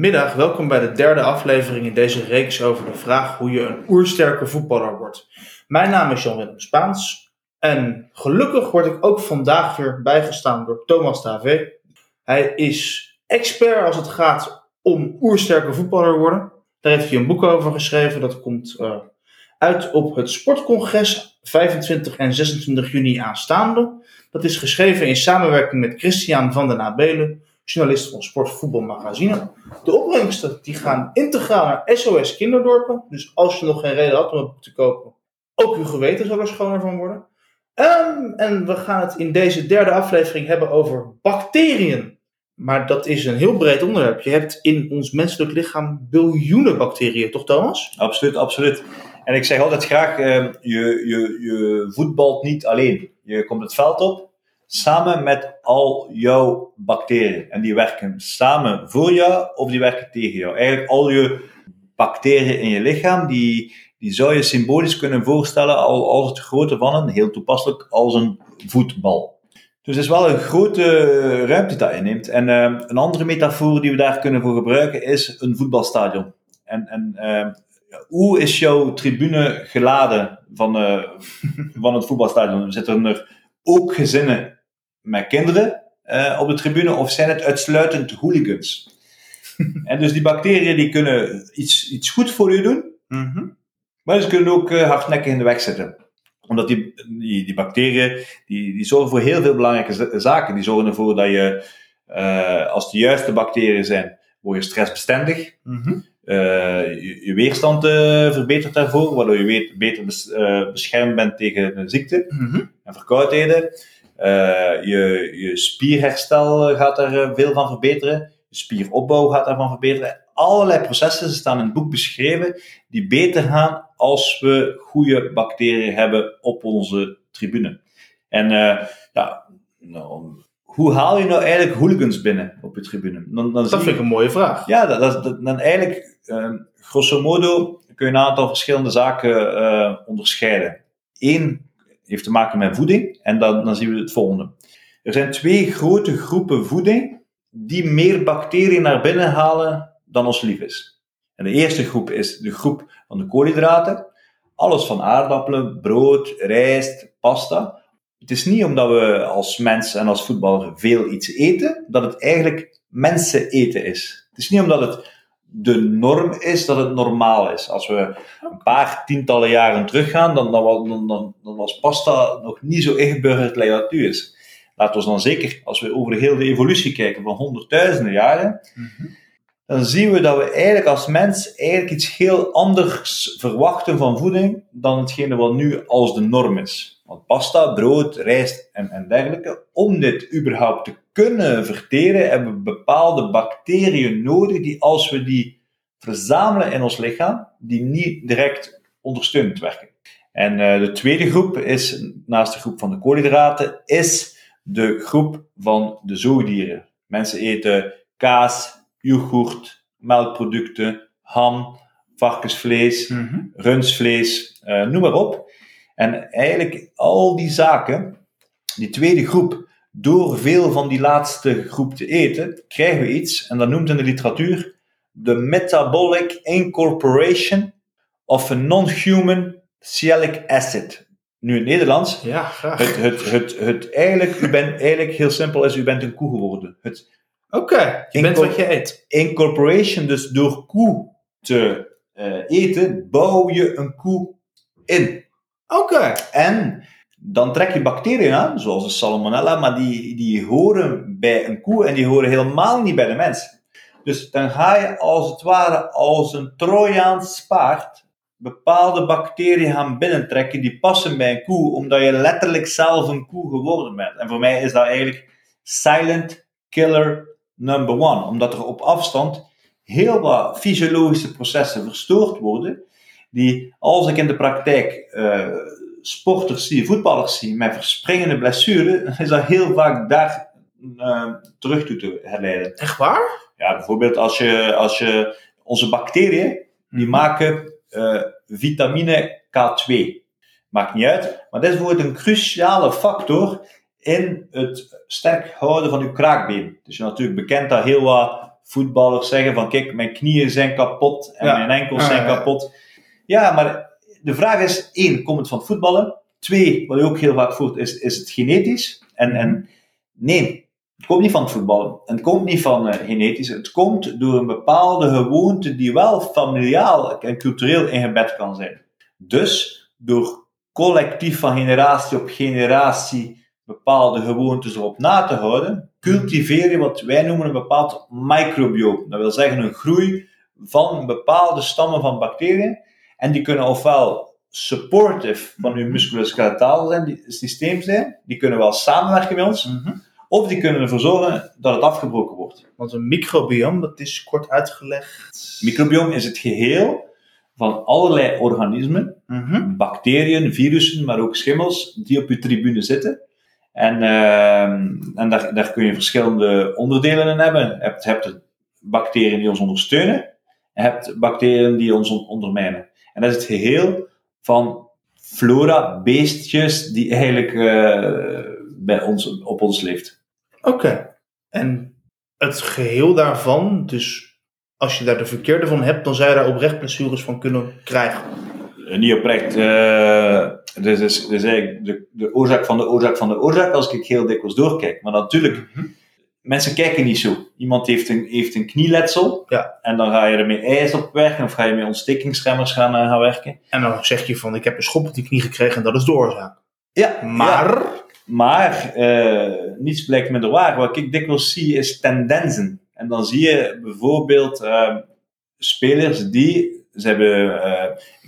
Goedemiddag, welkom bij de derde aflevering in deze reeks over de vraag hoe je een oersterke voetballer wordt. Mijn naam is Jan-Willem Spaans en gelukkig word ik ook vandaag weer bijgestaan door Thomas Davé. Hij is expert als het gaat om oersterke voetballer worden. Daar heeft hij een boek over geschreven, dat komt uh, uit op het Sportcongres 25 en 26 juni aanstaande. Dat is geschreven in samenwerking met Christian van den Abelen journalist van Sport Voetbal Magazine. De opbrengsten die gaan integraal naar SOS Kinderdorpen. Dus als je nog geen reden had om het te kopen, ook uw geweten zal er schoner van worden. Um, en we gaan het in deze derde aflevering hebben over bacteriën. Maar dat is een heel breed onderwerp. Je hebt in ons menselijk lichaam biljoenen bacteriën, toch Thomas? Absoluut, absoluut. En ik zeg altijd graag, uh, je, je, je voetbalt niet alleen. Je komt het veld op samen met al jouw bacteriën. En die werken samen voor jou of die werken tegen jou. Eigenlijk al je bacteriën in je lichaam, die, die zou je symbolisch kunnen voorstellen als het grootte van een, heel toepasselijk, als een voetbal. Dus het is wel een grote ruimte dat inneemt. En uh, een andere metafoor die we daar kunnen voor gebruiken is een voetbalstadion. En, en uh, hoe is jouw tribune geladen van, uh, van het voetbalstadion? Zitten er ook gezinnen met kinderen uh, op de tribune of zijn het uitsluitend hooligans? en dus die bacteriën die kunnen iets, iets goed voor je doen, mm -hmm. maar ze kunnen ook uh, hardnekkig in de weg zitten. Omdat die, die, die bacteriën die, die zorgen voor heel veel belangrijke zaken. Die zorgen ervoor dat je, uh, als de juiste bacteriën zijn, word je stressbestendig. Mm -hmm. je, je, weerstand verbetert daarvoor, waardoor je weet, beter bes, beschermd bent tegen ziekte mm -hmm. en verkoudheden. Uh, je, je spierherstel gaat er eh, veel van verbeteren. Je spieropbouw gaat daarvan verbeteren. Allerlei processen staan in het boek beschreven die beter gaan als we goede bacteriën hebben op onze tribune. En uh, ja, nou, hoe haal je nou eigenlijk hooligans binnen op je tribune? Dan, dan dat vind ik een mooie vraag. Ja, dat, dat, dat, dan eigenlijk, uh, grosso modo, kun je een aantal verschillende zaken uh, onderscheiden. Eén heeft te maken met voeding. En dan, dan zien we het volgende. Er zijn twee grote groepen voeding die meer bacteriën naar binnen halen dan ons lief is. En de eerste groep is de groep van de koolhydraten. Alles van aardappelen, brood, rijst, pasta. Het is niet omdat we als mens en als voetballer veel iets eten, dat het eigenlijk mensen eten is. Het is niet omdat het de norm is dat het normaal is. Als we een paar tientallen jaren teruggaan, dan, dan, dan, dan, was pasta nog niet zo ingeburgerd als dat nu is. Laten we dan zeker, als we over de hele evolutie kijken van honderdduizenden jaren, mm-hmm. Dan zien we dat we eigenlijk als mens eigenlijk iets heel anders verwachten van voeding dan hetgene wat nu als de norm is. Want pasta, brood, rijst en, en dergelijke, om dit überhaupt te kunnen verteren, hebben we bepaalde bacteriën nodig die als we die verzamelen in ons lichaam, die niet direct ondersteunend werken. En uh, de tweede groep is, naast de groep van de koolhydraten, is de groep van de zoogdieren. Mensen eten kaas, yoghurt, melkproducten, ham, varkensvlees, mm -hmm. rundvlees, uh, noem maar op. En eigenlijk al die zaken, die tweede groep, door veel van die laatste groep te eten, krijgen we iets, en dat noemt in de literatuur de metabolic incorporation of a non-human sialic acid. Nu in het Nederlands. Ja, graag. Het, het, het, het, eigenlijk, u bent eigenlijk heel simpel is, u bent een koe geworden. Oké, okay, je bent wat je eet. Incorporation, dus door koe te uh, eten, bouw je een koe in. Oké. Okay. En dan trek je bacteriën aan, zoals de salmonella, maar die, die horen bij een koe en die horen helemaal niet bij de mens. Dus dan ga je als het ware als een Trojaans paard bepaalde bacteriën gaan binnentrekken die passen bij een koe, omdat je letterlijk zelf een koe geworden bent. En voor mij is dat eigenlijk silent killer number one, omdat er op afstand heel wat fysiologische processen verstoord worden, die als ik in de praktijk uh, sporters zie, voetballers zie met verspringende blessures, is dat heel vaak daar uh, terug toe te herleiden. Echt waar? Ja, bijvoorbeeld als je, als je onze bacteriën, die mhm. maken uh, vitamine K2. Maakt niet uit, maar dat is bijvoorbeeld een cruciale factor in het sterk houden van uw kraakbeen. Dus je natuurlijk bekend dat heel wat voetballers zeggen van kijk, mijn knieën zijn kapot en Ja. mijn enkels zijn kapot. Ja, maar de vraag is, één, komt het van het voetballen? Twee, wat je ook heel vaak voert, is, is het genetisch? En, en nee, het komt niet van het voetballen. En het komt niet van eh, genetisch. Het komt door een bepaalde gewoonte die wel familiaal en cultureel ingebed kan zijn. Dus door collectief van generatie op generatie bepaalde gewoontes erop na te houden, cultiveer je wat wij noemen een bepaald microbiome. Dat wil zeggen een groei van bepaalde stammen van bacteriën. En die kunnen ofwel supportive van je die, systeem zijn, die kunnen wel samenwerken met ons, Mhm. of die kunnen ervoor zorgen dat het afgebroken wordt. Want een microbiome, dat is kort uitgelegd. Microbiome is het geheel van allerlei organismen, Mhm. bacteriën, virussen, maar ook schimmels, die op je tribune zitten. En, ehm, en daar, daar kun je verschillende onderdelen in hebben. Je hebt, hebt bacteriën die ons ondersteunen, en je hebt bacteriën die ons on- ondermijnen. En dat is het geheel van flora, beestjes, die eigenlijk eh, bij ons, op ons leeft. Oké. En het geheel daarvan, dus als je daar de verkeerde van hebt, dan zou je daar oprecht blessures van kunnen krijgen. Niet oprecht. eh dus is, dus eigenlijk de, de oorzaak van de oorzaak van de oorzaak, als ik heel dikwijls doorkijk. Maar natuurlijk, mensen kijken niet zo. Iemand heeft een, heeft een knieletsel, Ja. en dan ga je er met ijs op werken, of ga je met ontstekingsremmers gaan, eh, gaan werken. En dan zeg je van, ik heb een schop op die knie gekregen en dat is de oorzaak. Ja, Maar, Maar eh, niets blijkt minder waar. Wat ik dikwijls zie is tendensen. En dan zie je bijvoorbeeld eh, spelers die, ze hebben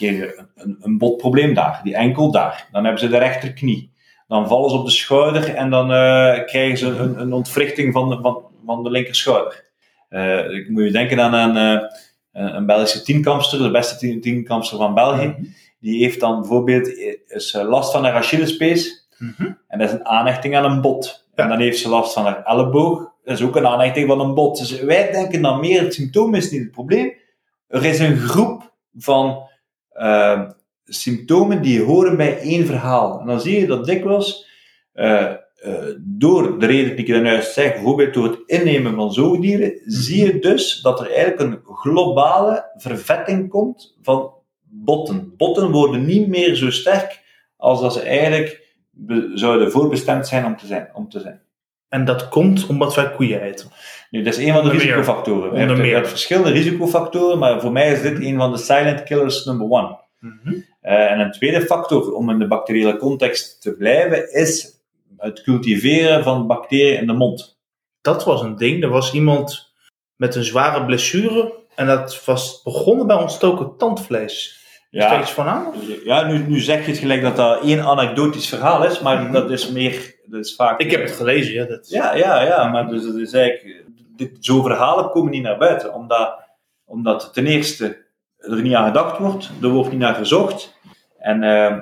een keer een, een botprobleem daar, die enkel daar. Dan hebben ze de rechterknie. Dan vallen ze op de schouder en dan eh, krijgen ze een, een ontwrichting van de, van, van de linkerschouder. Eh, ik moet je denken aan een, eh, een Belgische tienkampster, de beste tien, tienkampster van België. Die heeft dan bijvoorbeeld is, last van haar Achillespees. Mhm. En dat is een aanhechting aan een bot. En dan heeft ze last van haar elleboog. Dat is ook een aanhechting van een bot. Dus wij denken dan meer, het symptoom is niet het probleem. Er is een groep van eh, symptomen die horen bij één verhaal. En dan zie je dat dikwijls, eh, door de reden die ik daarjuist zeg, bijvoorbeeld door het innemen van zoogdieren, zie je dus dat er eigenlijk een globale vervetting komt van botten. Botten worden niet meer zo sterk als dat ze eigenlijk zouden voorbestemd zijn om te zijn. Om te zijn. En dat komt omdat wij koeien eten. Nu, dat is een van de Onder meer. risicofactoren. Je hebt, je meer. hebt verschillende risicofactoren, maar voor mij is dit een van de silent killers number one. Eh, en een tweede factor om in de bacteriële context te blijven is het cultiveren van bacteriën in de mond. Dat was een ding. Er was iemand met een zware blessure en dat was begonnen bij ontstoken tandvlees. Ja, van aan? ja nu, nu zeg je het gelijk dat dat één anekdotisch verhaal is, maar dat is meer, dat is vaak... Ik heb het gelezen, ja. Dat... Ja, ja, ja, maar dus het is eigenlijk, dit, zo'n verhalen komen niet naar buiten, omdat, omdat ten eerste er niet aan gedacht wordt, er wordt niet naar gezocht, en eh,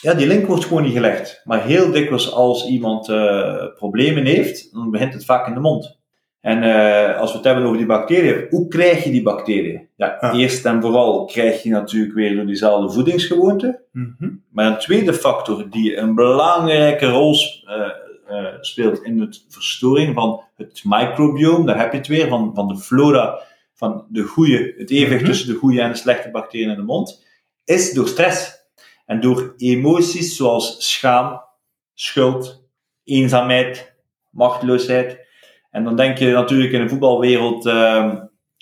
ja, die link wordt gewoon niet gelegd. Maar heel dikwijls als iemand eh, problemen heeft, dan begint het vaak in de mond. En eh, als we het hebben over die bacteriën, hoe krijg je die bacteriën? Ja, Ja. eerst en vooral krijg je natuurlijk weer door diezelfde voedingsgewoonten. Mhm. Maar een tweede factor die een belangrijke rol eh, speelt in het verstoring van het microbiome, daar heb je het weer, van, van de flora, van de goede, het evenwicht Mhm. tussen de goede en de slechte bacteriën in de mond, is door stress. En door emoties zoals schaam, schuld, eenzaamheid, machteloosheid. En dan denk je natuurlijk in een voetbalwereld ehm,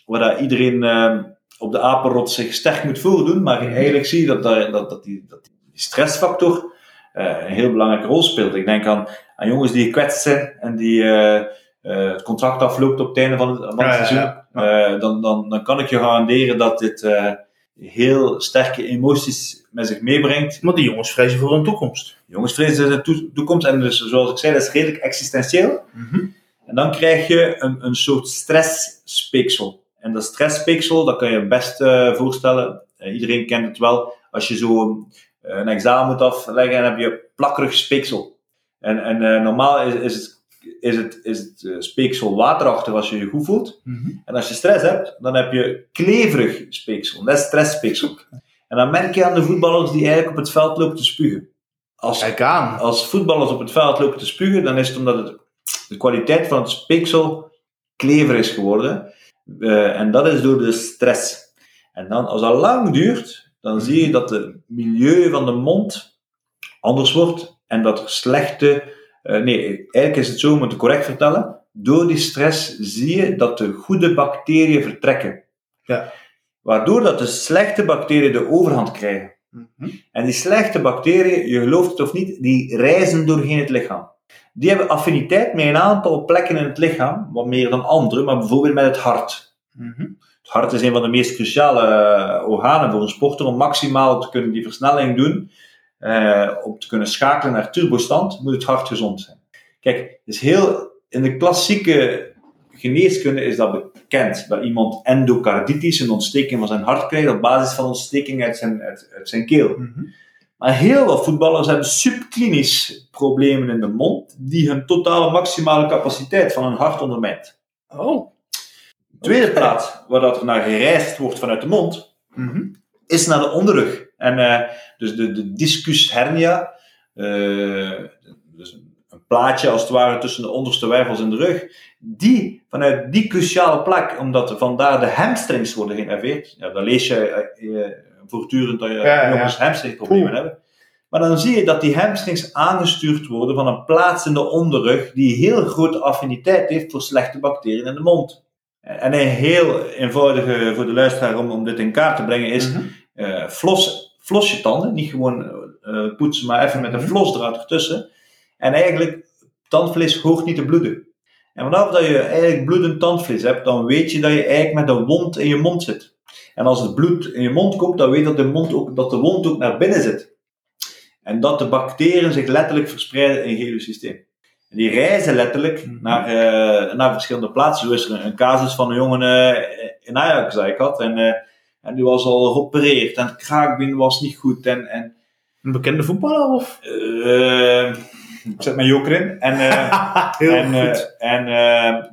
waar dat iedereen ehm, op de apenrot zich sterk moet voordoen, maar eigenlijk zie je dat, daar- dat, dat, die, dat die stressfactor eh, een heel belangrijke rol speelt. Ik denk aan, aan jongens die gekwetst zijn en die eh, eh, het contract afloopt op het einde van het, van het Ja, ja, seizoen. ja. Dan, dan, dan kan ik je garanderen dat dit heel sterke emoties met zich meebrengt. Want die jongens vrezen voor hun toekomst. Jongens vrezen de toe- toekomst en dus, zoals ik zei, dat is redelijk existentieel. Mhm. En dan krijg je een, een soort stresspeeksel. En dat stresspeeksel, dat kan je best eh, voorstellen. Eh, iedereen kent het wel. Als je zo eh, een examen moet afleggen, dan heb je plakkerig speeksel. En, en normaal is, is het, is het, is het speeksel waterachtig als je je goed voelt. Mhm. En als je stress hebt, dan heb je kleverig speeksel. Dat is stressspeeksel. En dan merk je aan de voetballers die eigenlijk op het veld lopen te spugen. Als, Kijk aan. als voetballers op het veld lopen te spugen, dan is het omdat het, de kwaliteit van het speeksel klever is geworden. Uh, en dat is door de stress. En dan, als dat lang duurt, dan zie je dat het milieu van de mond anders wordt en dat er slechte. Uh, nee, eigenlijk is het zo, om het correct vertellen. Door die stress zie je dat de goede bacteriën vertrekken. Ja. Waardoor dat de slechte bacteriën de overhand krijgen. Mhm. En die slechte bacteriën, je gelooft het of niet, die reizen doorheen het lichaam. Die hebben affiniteit met een aantal plekken in het lichaam, wat meer dan andere, maar bijvoorbeeld met het hart. Mhm. Het hart is een van de meest cruciale uh, organen voor een sporter om maximaal te kunnen die versnelling doen, uh, om te kunnen schakelen naar turbostand, moet het hart gezond zijn. Kijk, is heel, in de klassieke geneeskunde is dat bekend, dat iemand endocarditis, een ontsteking van zijn hart krijgt, op basis van ontsteking uit zijn, uit, uit zijn keel. Mhm. Maar heel wat voetballers hebben subklinisch problemen in de mond, die hun totale maximale capaciteit van hun hart ondermijnt. Oh. Tweede plaats, waar dat naar gereisd wordt vanuit de mond, Mhm. is naar de onderrug. En eh, dus de, de discus hernia, eh, dus een, plaatje als het ware tussen de onderste wervels en de rug, die vanuit die cruciale plek, omdat vandaar de hamstrings worden geïnnerveerd, ja, dan lees je eh, voortdurend dat je ja, jongens hamstringproblemen Oeh. hebben. Maar dan zie je dat die hamstrings aangestuurd worden van een plaats in de onderrug die heel grote affiniteit heeft voor slechte bacteriën in de mond. En een heel eenvoudige voor de luisteraar om, om dit in kaart te brengen is, Mhm. eh, flos, flos je tanden. Niet gewoon eh, poetsen, maar even met een Mhm. flosdraad ertussen. En eigenlijk, tandvlees hoort niet te bloeden. En vanaf dat je eigenlijk bloedend tandvlees hebt, dan weet je dat je eigenlijk met een wond in je mond zit. En als het bloed in je mond komt, dan weet dat de, mond ook, dat de wond ook naar binnen zit. En dat de bacteriën zich letterlijk verspreiden in heel je systeem. En die reizen letterlijk Mhm. naar, eh, naar verschillende plaatsen. Is er een casus van een jongen eh, in Ajax dat ik had. En, eh, en die was al geopereerd. En het kraakbeen was niet goed. En, en Een bekende voetballer of? ik zet mijn joker in. En, Heel en, goed. en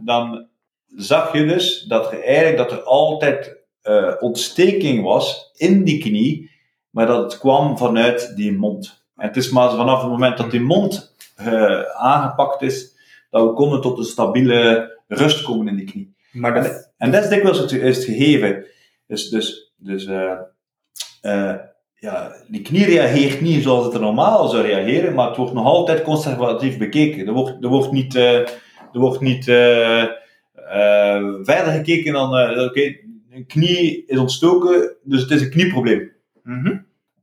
dan zag je dus dat er eigenlijk dat er altijd eh, ontsteking was in die knie, maar dat het kwam vanuit die mond. En het is maar vanaf het moment dat die mond eh, aangepakt is, dat we konden tot een stabiele rust komen in die knie. maar dat, En dat is dikwijls het, is het gegeven. Dus, dus, dus eh, ja, die knie reageert niet zoals het er normaal zou reageren, maar het wordt nog altijd conservatief bekeken. Er wordt, er wordt niet, er wordt niet verder gekeken dan, oké, een knie is ontstoken, dus het is een knieprobleem. Mhm.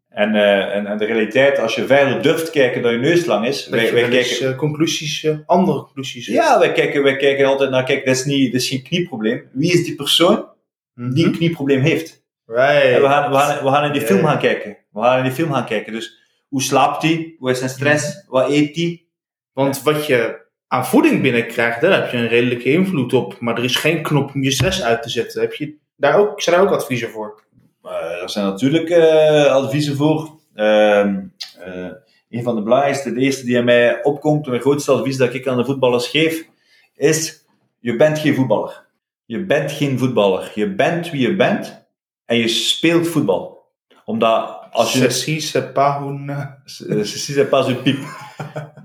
En, eh, en, en de realiteit, als je verder durft kijken dan je neus lang is, dat wij, je wij kijken, eh, conclusies, eh, andere conclusies ja, wij kijken, wij kijken altijd naar, kijk, dit is, niet, dit is geen knieprobleem. Wie is die persoon Mhm. die een knieprobleem heeft? Right. En we, gaan, we, gaan, we gaan in die film gaan kijken. We gaan in die film gaan kijken. Dus hoe slaapt hij? Hoe is zijn stress? Wat eet hij? Want wat je aan voeding binnenkrijgt, daar heb je een redelijke invloed op. Maar er is geen knop om je stress uit te zetten. Heb je daar ook, zijn daar ook adviezen voor? Eh, er zijn natuurlijk eh, adviezen voor. Ehm, eh, een van de belangrijkste, de eerste die aan mij opkomt, mijn grootste advies dat ik aan de voetballers geef, is: je bent geen voetballer. Je bent geen voetballer. Je bent wie je bent en je speelt voetbal. Omdat als je. Ceci, c'est pas un... Ceci c'est pas une piep.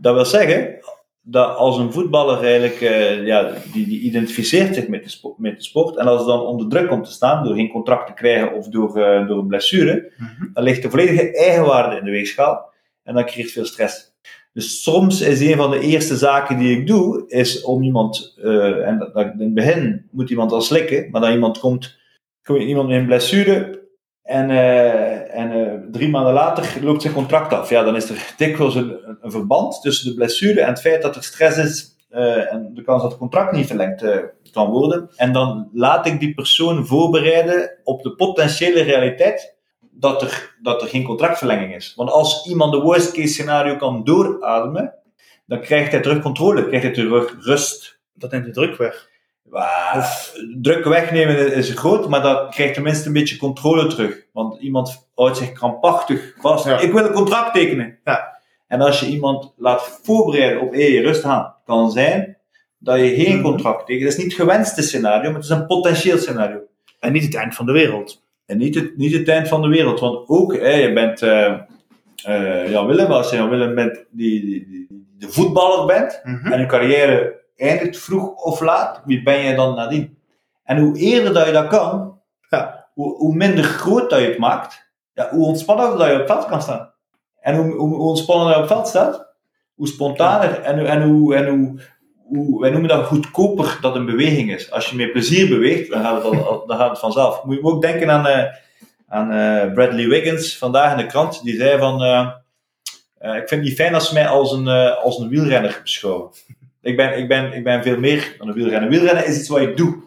Dat wil zeggen dat als een voetballer eigenlijk, eh, ja, die, die identificeert zich met de, spo- met de sport, en als het dan onder druk komt te staan, door geen contract te krijgen of door, eh, door een blessure, Mhm. dan ligt de volledige eigenwaarde in de weegschaal en dan creëert veel stress. Dus soms is een van de eerste zaken die ik doe, is om iemand, eh, en dat, dat- in het begin moet iemand al slikken, maar dan iemand komt, komt iemand met een blessure en, en eh, drie maanden later loopt zijn contract af. Ja, dan is er dikwijls een, een verband tussen de blessure en het feit dat er stress is eh, en de kans dat het contract niet verlengd eh, kan worden. En dan laat ik die persoon voorbereiden op de potentiële realiteit dat er, dat er geen contractverlenging is. Want als iemand de worst case scenario kan doorademen, dan krijgt hij terug controle, krijgt hij terug rust. Dat neemt de druk weg. Druk wegnemen is groot, maar dat krijgt tenminste een beetje controle terug. Want iemand houdt zich krampachtig vast. Ja. Ik wil een contract tekenen. Ja. En als je iemand laat voorbereiden op hey, rust aan, kan zijn dat je geen Mhm. contract tekent. Dat is niet het gewenste scenario, maar het is een potentieel scenario. En niet het eind van de wereld. En niet het, niet het eind van de wereld. Want ook, hè, je bent Jan Willem, als je Jan Willem bent, die, die, die de voetballer bent, Mhm. en je carrière eindigt vroeg of laat. Wie ben je dan nadien? En hoe eerder dat je dat kan, Ja. hoe, hoe minder groot dat je het maakt, ja, hoe ontspannender dat je op het veld kan staan. En hoe, hoe, hoe ontspannender je op het veld staat, hoe spontaner en, hoe- en, hoe, en hoe, hoe, wij noemen dat goedkoper dat een beweging is. Als je met plezier beweegt, dan gaat het, al, dan gaat het vanzelf. Moet je ook denken aan, eh, aan eh, Bradley Wiggins, vandaag in de krant, die zei van, eh, ik vind het niet fijn als ze mij als een, als een wielrenner beschouwen. Ik ben, ik, ben, ik ben veel meer dan een wielrenner. Wielrennen is iets wat ik doe.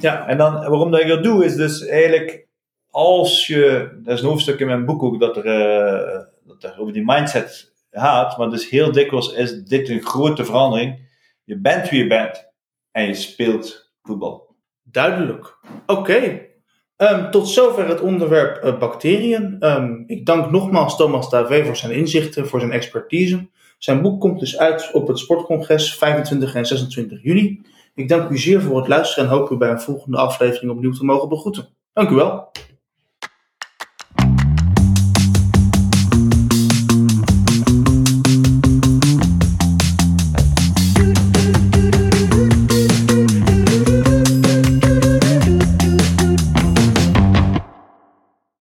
Ja. En dan, waarom dat ik dat doe, is dus eigenlijk als je, dat is een hoofdstuk in mijn boek ook, dat er, eh, dat er over die mindset gaat, maar dus heel dikwijls is dit een grote verandering. Je bent wie je bent en je speelt voetbal. Duidelijk. Oké. Ehm, tot zover het onderwerp eh, bacteriën. Ehm, ik dank nogmaals Thomas Davé voor zijn inzichten, voor zijn expertise. Zijn boek komt dus uit op het Sportcongres 25 en 26 juni. Ik dank u zeer voor het luisteren en hoop u bij een volgende aflevering opnieuw te mogen begroeten. Dank u wel.